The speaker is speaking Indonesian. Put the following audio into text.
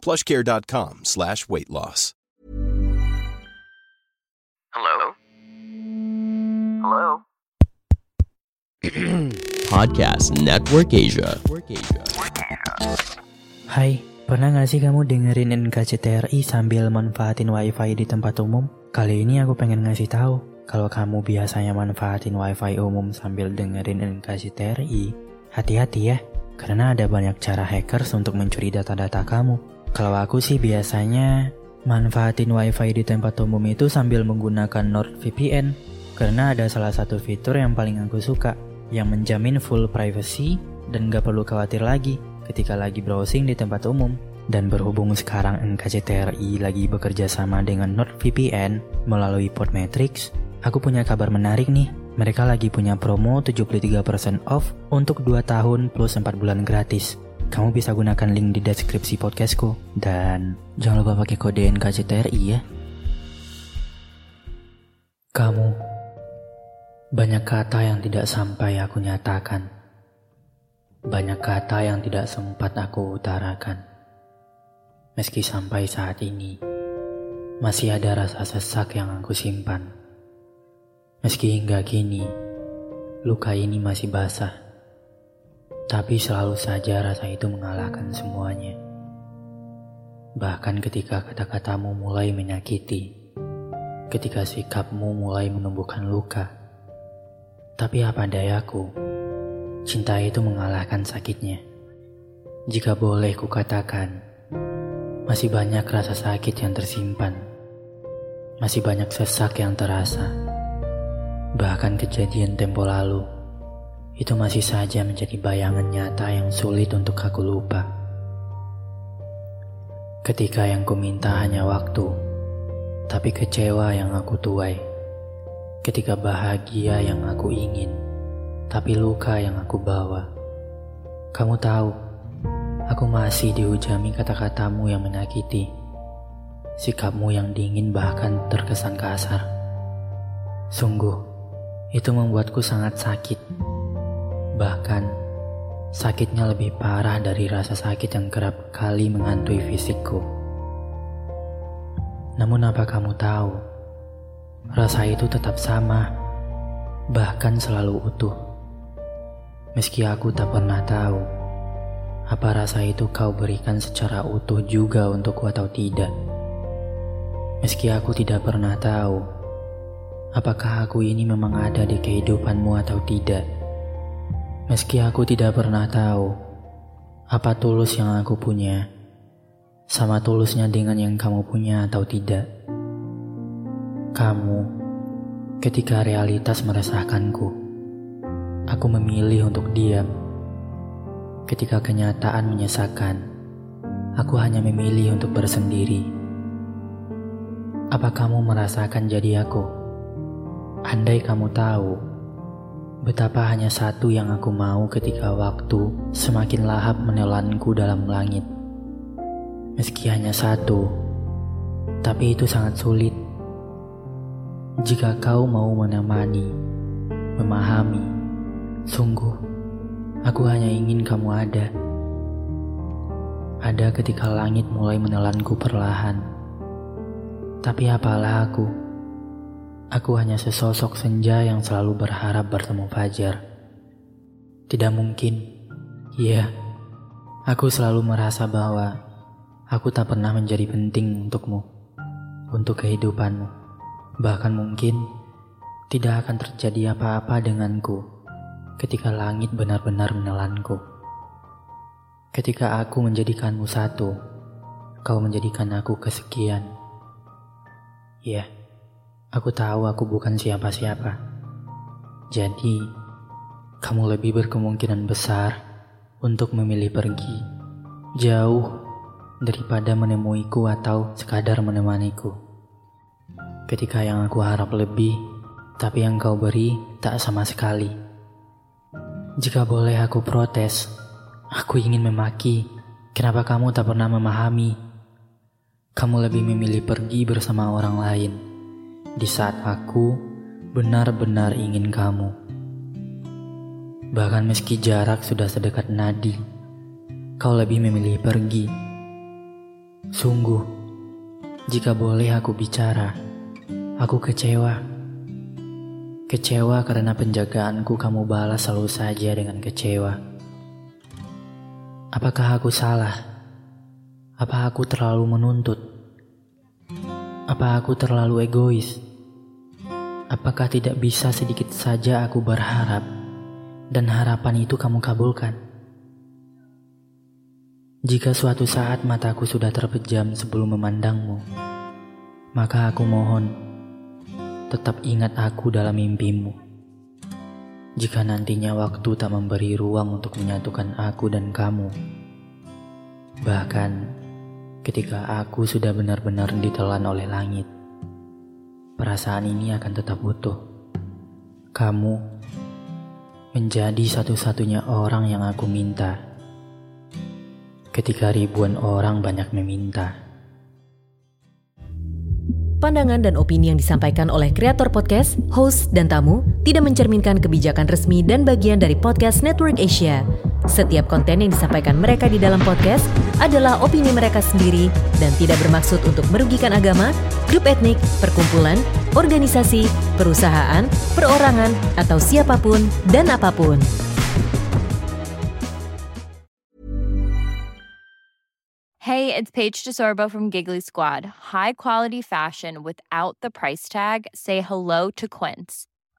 plushcare.com slash weight loss. Hello? Hello? Podcast Network Asia. Hai, pernah gak sih kamu dengerin NKCTRI sambil manfaatin wifi di tempat umum? Kali ini aku pengen ngasih tahu kalau kamu biasanya manfaatin wifi umum sambil dengerin NKCTRI, hati-hati ya, karena ada banyak cara hackers untuk mencuri data-data kamu. Kalau aku sih biasanya manfaatin wifi di tempat umum itu sambil menggunakan NordVPN, karena ada salah satu fitur yang paling aku suka, yang menjamin full privacy dan gak perlu khawatir lagi ketika lagi browsing di tempat umum. Dan berhubung sekarang NKCTRI lagi bekerja sama dengan NordVPN melalui Podmetrics, aku punya kabar menarik nih. Mereka lagi punya promo 73% off untuk 2 tahun plus 4 bulan gratis. Kamu bisa gunakan link di deskripsi podcastku. Dan jangan lupa pakai kode NKCTRI ya. Kamu banyak kata yang tidak sampai aku nyatakan. Banyak kata yang tidak sempat aku utarakan. Meski sampai saat ini, masih ada rasa sesak yang aku simpan. Meski hingga kini, luka ini masih basah. Tapi selalu saja rasa itu mengalahkan semuanya. Bahkan ketika kata-katamu mulai menyakiti, ketika sikapmu mulai menumbuhkan luka. Tapi apa dayaku, cinta itu mengalahkan sakitnya. Jika boleh kukatakan, masih banyak rasa sakit yang tersimpan. Masih banyak sesak yang terasa. Bahkan kejadian tempo lalu, itu masih saja menjadi bayangan nyata yang sulit untuk aku lupa. Ketika yang ku minta hanya waktu, tapi kecewa yang aku tuai. Ketika bahagia yang aku ingin, tapi luka yang aku bawa. Kamu tahu, aku masih dihujami kata-katamu yang menyakiti. Sikapmu yang dingin bahkan terkesan kasar. Sungguh, itu membuatku sangat sakit. Bahkan, sakitnya lebih parah dari rasa sakit yang kerap kali menghantui fisikku. Namun apa kamu tahu, rasa itu tetap sama, bahkan selalu utuh. Meski aku tak pernah tahu, apa rasa itu kau berikan secara utuh juga untukku atau tidak. Meski aku tidak pernah tahu, apakah aku ini memang ada di kehidupanmu atau tidak. Meski aku tidak pernah tahu, apa tulus yang aku punya, sama tulusnya dengan yang kamu punya atau tidak. Kamu, ketika realitas meresahkanku, aku memilih untuk diam. Ketika kenyataan menyesakan, aku hanya memilih untuk bersendiri. Apa kamu merasakan jadi aku? Andai kamu tahu betapa hanya satu yang aku mau ketika waktu semakin lahap menelanku dalam langit. Meski hanya satu, tapi itu sangat sulit. Jika kau mau menemani, memahami, sungguh, aku hanya ingin kamu ada. Ada ketika langit mulai menelanku perlahan. Tapi apalah aku? Aku hanya sesosok senja yang selalu berharap bertemu fajar. Tidak mungkin. Iya, aku selalu merasa bahwa aku tak pernah menjadi penting untukmu, untuk kehidupanmu. Bahkan mungkin tidak akan terjadi apa-apa denganku ketika langit benar-benar menelanku. Ketika aku menjadikanmu satu, kau menjadikan aku kesekian. Ya, aku tahu aku bukan siapa-siapa. Jadi, kamu lebih berkemungkinan besar untuk memilih pergi jauh daripada menemuiku atau sekadar menemaniku. Ketika yang aku harap lebih, tapi yang kau beri tak sama sekali. Jika boleh aku protes, aku ingin memaki. Kenapa kamu tak pernah memahami? Kamu lebih memilih pergi bersama orang lain di saat aku benar-benar ingin kamu. Bahkan meski jarak sudah sedekat nadi, kau lebih memilih pergi. Sungguh, jika boleh aku bicara, aku kecewa. Kecewa karena penjagaanku kamu balas selalu saja dengan kecewa. Apakah aku salah? Apa aku terlalu menuntut? Apa aku terlalu egois? Apakah tidak bisa sedikit saja aku berharap? dan harapan itu kamu kabulkan. Jika suatu saat mataku sudah terpejam sebelum memandangmu, maka aku mohon tetap ingat aku dalam mimpimu. Jika nantinya waktu tak memberi ruang untuk menyatukan aku dan kamu, bahkan ketika aku sudah benar-benar ditelan oleh langit, perasaan ini akan tetap butuh. Kamu menjadi satu-satunya orang yang aku minta. Ketika ribuan orang banyak meminta. Pandangan dan opini yang disampaikan oleh kreator podcast, host, dan tamu tidak mencerminkan kebijakan resmi dan bagian dari podcast Network Asia. Setiap konten yang disampaikan mereka di dalam podcast adalah opini mereka sendiri dan tidak bermaksud untuk merugikan agama, grup etnik, perkumpulan, organisasi, perusahaan, perorangan, atau siapa pun dan apa pun. Hey, it's Paige DeSorbo from Giggly Squad. High quality fashion without the price tag. Say hello to Quince.